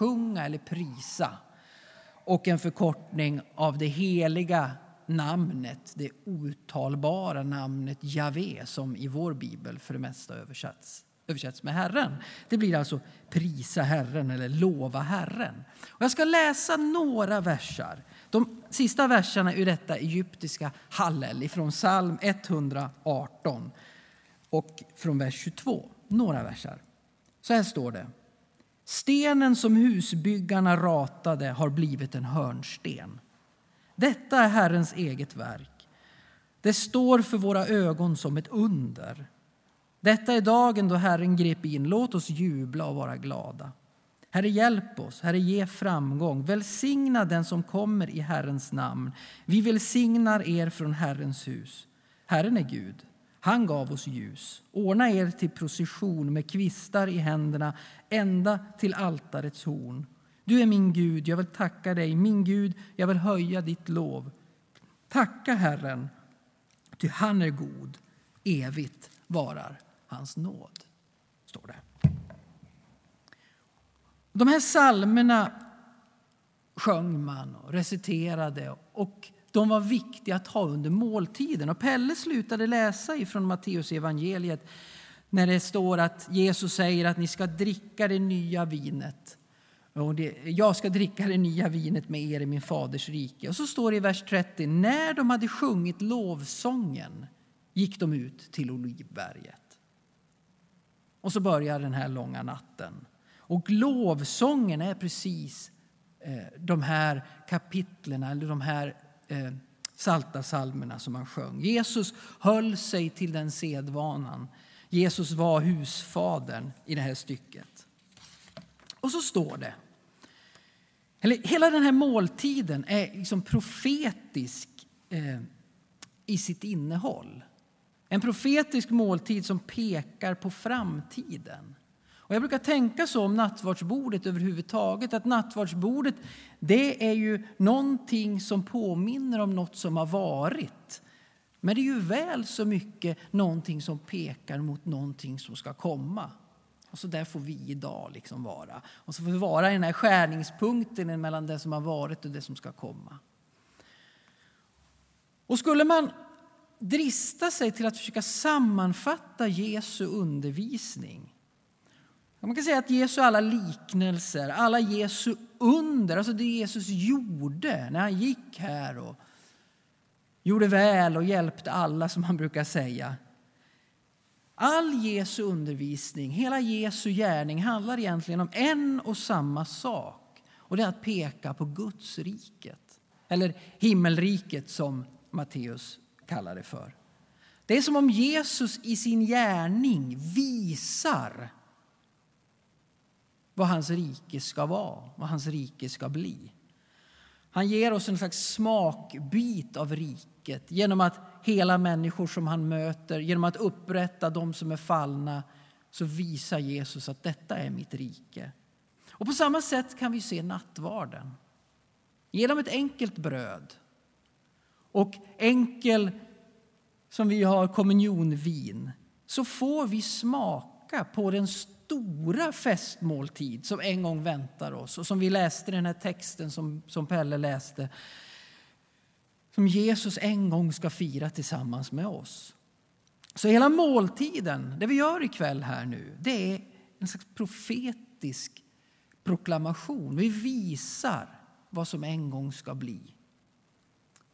lovsjunga eller prisa och en förkortning av det heliga namnet, det outtalbara namnet Javé som i vår bibel för det mesta översätts, översätts med Herren. Det blir alltså prisa Herren eller lova Herren. Och jag ska läsa några versar. De sista verserna ur detta egyptiska Hallel från psalm 118 och från vers 22. Några versar. Så här står det. Stenen som husbyggarna ratade har blivit en hörnsten. Detta är Herrens eget verk. Det står för våra ögon som ett under. Detta är dagen då Herren grep in. Låt oss jubla och vara glada. Herre, hjälp oss. Herre, ge framgång. Välsigna den som kommer i Herrens namn. Vi välsignar er från Herrens hus. Herren är Gud. Han gav oss ljus. Ordna er till procession med kvistar i händerna ända till altarets horn. Du är min Gud, jag vill tacka dig, min Gud, jag vill höja ditt lov. Tacka Herren, ty han är god, evigt varar hans nåd. Står det. De här salmerna sjöng man och reciterade och de var viktiga att ha under måltiden. Och Pelle slutade läsa ifrån Matteus evangeliet när det står att Jesus säger att ni ska dricka det nya vinet. Och det, jag ska dricka det nya vinet med er i min faders rike. Och så står det i vers 30, när de hade sjungit lovsången gick de ut till Olivberget. Och så börjar den här långa natten. Och lovsången är precis eh, de här kapitlen, eller de här eh, salta salmerna som han sjöng. Jesus höll sig till den sedvanan. Jesus var husfadern i det här stycket. Och så står det, eller hela den här måltiden är liksom profetisk eh, i sitt innehåll. En profetisk måltid som pekar på framtiden. Och jag brukar tänka så om nattvardsbordet överhuvudtaget, att nattvardsbordet det är ju någonting som påminner om något som har varit. Men det är ju väl så mycket någonting som pekar mot någonting som ska komma. Och så där får vi idag liksom vara. Och så får vi vara i den här skärningspunkten mellan det som har varit och det som ska komma. Och skulle man drista sig till att försöka sammanfatta Jesu undervisning man kan säga att Jesu alla liknelser, alla Jesu under, alltså det Jesus gjorde när han gick här och gjorde väl och hjälpte alla, som man brukar säga. All Jesu undervisning, hela Jesu gärning handlar egentligen om en och samma sak. Och det är att peka på Guds riket, eller himmelriket som Matteus kallar det för. Det är som om Jesus i sin gärning visar vad hans rike ska vara, vad hans rike ska bli. Han ger oss en slags smakbit av riket genom att hela människor som han möter, genom att upprätta de som är fallna, så visar Jesus att detta är mitt rike. Och på samma sätt kan vi se nattvarden. Genom ett enkelt bröd och enkel, som vi har, kommunionvin så får vi smak smaka på den stora festmåltid som en gång väntar oss och som vi läste i den här texten som, som Pelle läste. Som Jesus en gång ska fira tillsammans med oss. Så hela måltiden, det vi gör ikväll här nu, det är en slags profetisk proklamation. Vi visar vad som en gång ska bli.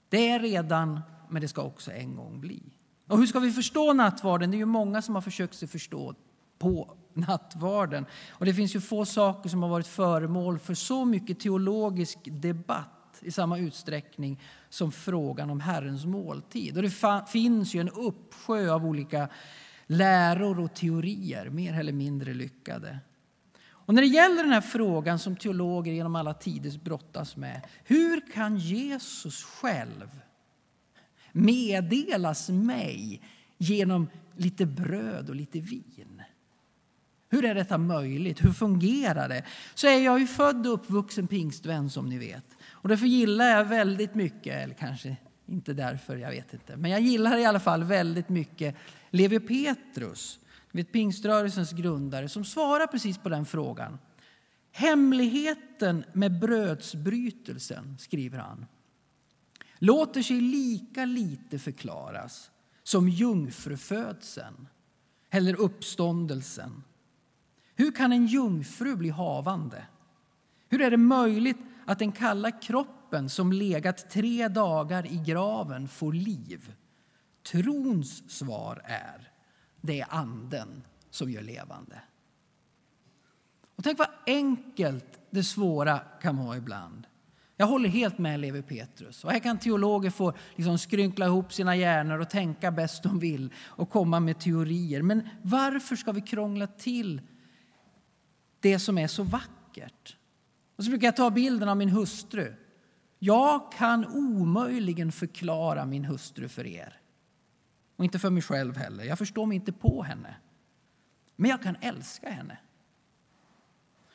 Det är redan, men det ska också en gång bli. Och hur ska vi förstå nattvarden? Det är ju många som har försökt sig förstå på nattvarden. Och det finns ju få saker som har varit föremål för så mycket teologisk debatt i samma utsträckning som frågan om Herrens måltid. Och det finns ju en uppsjö av olika läror och teorier, mer eller mindre lyckade. Och när det gäller den här frågan som teologer genom alla tider brottas med, hur kan Jesus själv meddelas mig genom lite bröd och lite vin? Hur är detta möjligt? Hur fungerar det? Så är jag ju född och uppvuxen pingstvän som ni vet. Och därför gillar jag väldigt mycket, eller kanske inte därför, jag vet inte. Men jag gillar i alla fall väldigt mycket Levi Petrus, vet, pingströrelsens grundare, som svarar precis på den frågan. Hemligheten med brödsbrytelsen, skriver han, låter sig lika lite förklaras som jungfrufödseln eller uppståndelsen. Hur kan en jungfru bli havande? Hur är det möjligt att den kalla kroppen som legat tre dagar i graven får liv? Trons svar är det är Anden som gör levande. Och tänk vad enkelt det svåra kan vara ibland. Jag håller helt med Levi Petrus. Och här kan teologer få liksom skrynkla ihop sina hjärnor och tänka bäst de vill och komma med teorier. Men varför ska vi krångla till det som är så vackert? Och så brukar jag ta bilden av min hustru. Jag kan omöjligen förklara min hustru för er. Och inte för mig själv heller. Jag förstår mig inte på henne. Men jag kan älska henne.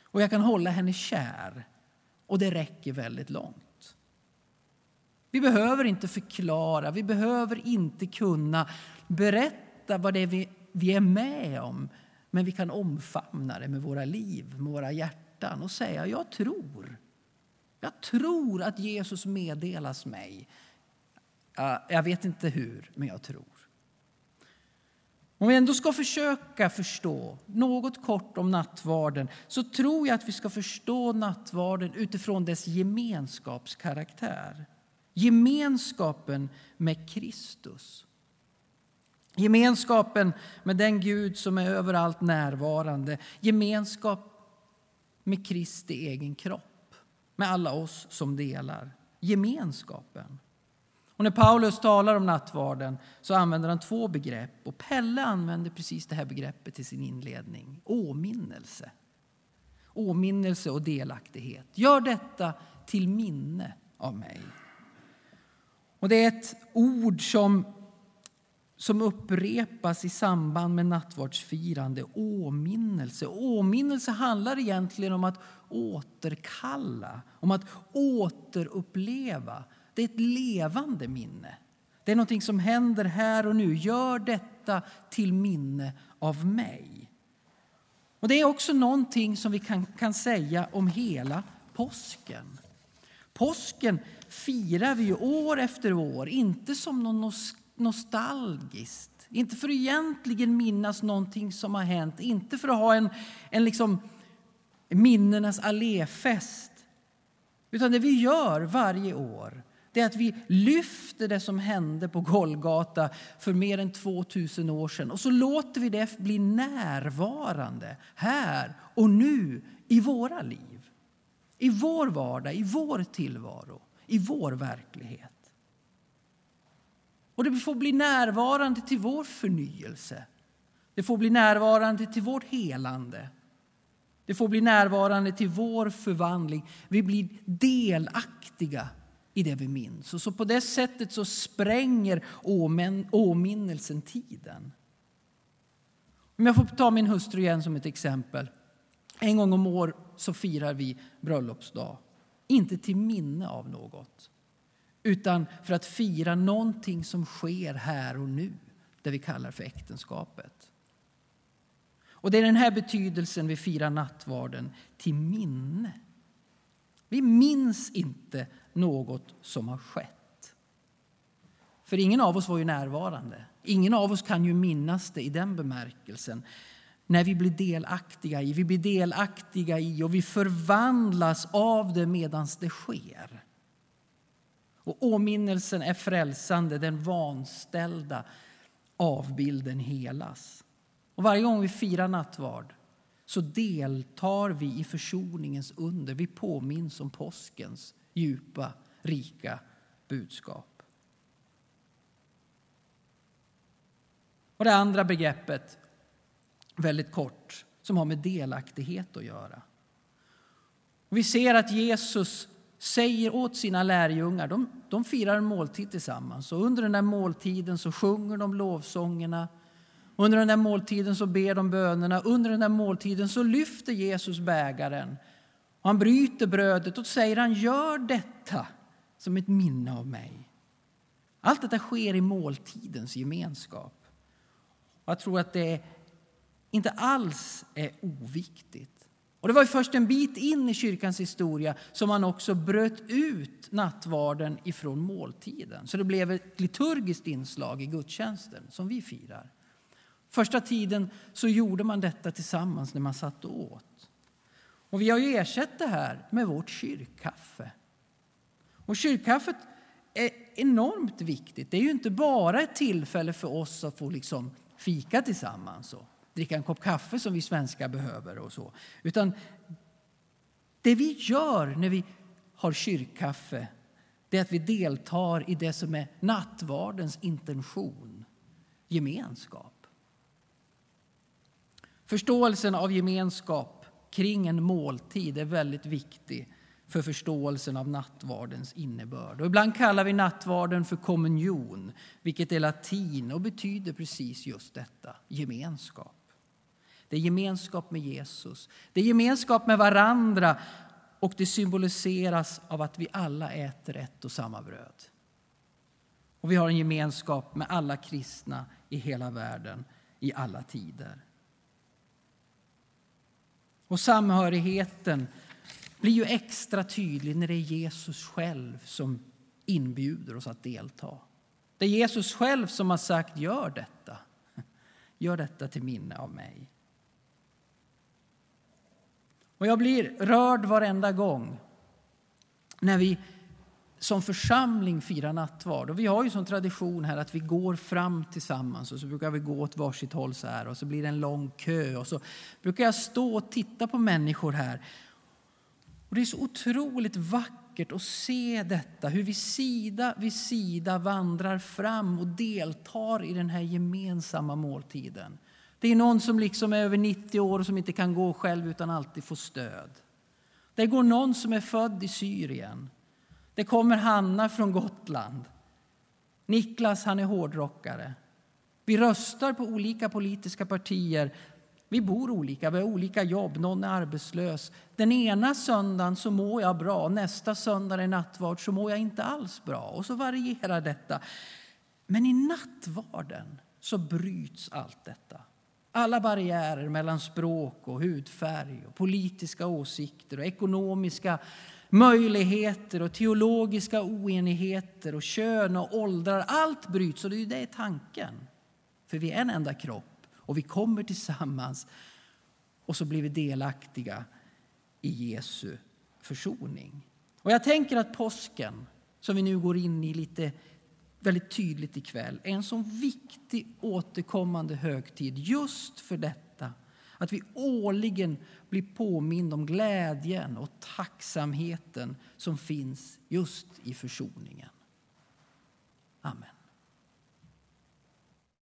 Och jag kan hålla henne kär. Och det räcker väldigt långt. Vi behöver inte förklara, vi behöver inte kunna berätta vad det är vi, vi är med om. Men vi kan omfamna det med våra liv, med våra hjärtan och säga jag tror. Jag tror att Jesus meddelas mig. Jag vet inte hur, men jag tror. Om vi ändå ska försöka förstå något kort om nattvarden så tror jag att vi ska förstå nattvarden utifrån dess gemenskapskaraktär. Gemenskapen med Kristus. Gemenskapen med den Gud som är överallt närvarande. Gemenskap med Kristi egen kropp, med alla oss som delar. Gemenskapen. Och när Paulus talar om nattvarden så använder han två begrepp. Och Pelle använder precis det här begreppet i sin inledning. Åminnelse. Åminnelse och delaktighet. Gör detta till minne av mig. Och Det är ett ord som, som upprepas i samband med nattvardsfirande. Åminnelse. Åminnelse handlar egentligen om att återkalla, om att återuppleva det är ett levande minne. Det är något som händer här och nu. Gör detta till minne av mig. Och Det är också någonting som vi kan, kan säga om hela påsken. Påsken firar vi år efter år, inte som någon nostalgiskt. Inte för att egentligen minnas någonting som har hänt, inte för att ha en, en liksom minnenas alléfest. Utan det vi gör varje år det är att vi lyfter det som hände på Golgata för mer än 2000 år sedan och så låter vi det bli närvarande här och nu i våra liv. I vår vardag, i vår tillvaro, i vår verklighet. Och det får bli närvarande till vår förnyelse. Det får bli närvarande till vårt helande. Det får bli närvarande till vår förvandling. Vi blir delaktiga i det vi minns. Och så på det sättet så spränger åminnelsen tiden. Om jag får ta min hustru igen som ett exempel. En gång om år så firar vi bröllopsdag. Inte till minne av något, utan för att fira någonting som sker här och nu, det vi kallar för äktenskapet. Och Det är den här betydelsen vi firar nattvarden, till minne. Vi minns inte något som har skett. För ingen av oss var ju närvarande. Ingen av oss kan ju minnas det i den bemärkelsen. När vi blir delaktiga i, vi blir delaktiga i och vi förvandlas av det medan det sker. Och åminnelsen är frälsande, den vanställda avbilden helas. Och varje gång vi firar nattvard så deltar vi i försoningens under. Vi påminns om påskens djupa, rika budskap. Och det andra begreppet, väldigt kort, som har med delaktighet att göra. Vi ser att Jesus säger åt sina lärjungar, de, de firar en måltid tillsammans och under den där måltiden så sjunger de lovsångerna under den där måltiden så ber de bönerna. Under den där måltiden så lyfter Jesus bägaren. Och han bryter brödet och säger han gör detta som ett minne av mig. Allt detta sker i måltidens gemenskap. Och jag tror att det inte alls är oviktigt. Och Det var först en bit in i kyrkans historia som man också bröt ut nattvarden ifrån måltiden. Så det blev ett liturgiskt inslag i gudstjänsten som vi firar. Första tiden så gjorde man detta tillsammans när man satt och åt. Och vi har ju ersatt det här med vårt kyrkkaffe. Och kyrkkaffet är enormt viktigt. Det är ju inte bara ett tillfälle för oss att få liksom fika tillsammans och dricka en kopp kaffe som vi svenskar behöver och så. Utan det vi gör när vi har kyrkkaffe det är att vi deltar i det som är nattvardens intention, gemenskap. Förståelsen av gemenskap kring en måltid är väldigt viktig för förståelsen av nattvardens innebörd. Och ibland kallar vi nattvarden för kommunion, vilket är latin och betyder precis just detta, gemenskap. Det är gemenskap med Jesus, det är gemenskap med varandra och det symboliseras av att vi alla äter ett och samma bröd. Och vi har en gemenskap med alla kristna i hela världen i alla tider. Och samhörigheten blir ju extra tydlig när det är Jesus själv som inbjuder oss att delta. Det är Jesus själv som har sagt gör detta. Gör detta till minne av mig. Och jag blir rörd varenda gång när vi som församling firar nattvard. Och vi har ju som tradition här att vi går fram tillsammans och så brukar vi gå åt varsitt håll så här och så blir det en lång kö och så brukar jag stå och titta på människor här. Och det är så otroligt vackert att se detta, hur vi sida vid sida vandrar fram och deltar i den här gemensamma måltiden. Det är någon som liksom är över 90 år och som inte kan gå själv utan alltid får stöd. Det går någon som är född i Syrien. Det kommer Hanna från Gotland. Niklas han är hårdrockare. Vi röstar på olika politiska partier. Vi bor olika, vi har olika jobb, någon är arbetslös. Den ena söndagen så mår jag bra, nästa söndag är nattvard så mår jag inte alls bra. Och så varierar detta. Men i nattvarden så bryts allt detta. Alla barriärer mellan språk och hudfärg, och politiska åsikter och ekonomiska möjligheter och teologiska oenigheter och kön och åldrar. Allt bryts och det är det tanken. För vi är en enda kropp och vi kommer tillsammans och så blir vi delaktiga i Jesu försoning. Och jag tänker att påsken, som vi nu går in i lite väldigt tydligt ikväll är en sån viktig återkommande högtid just för detta. Att vi årligen blir påminna om glädjen och tacksamheten som finns just i försoningen. Amen.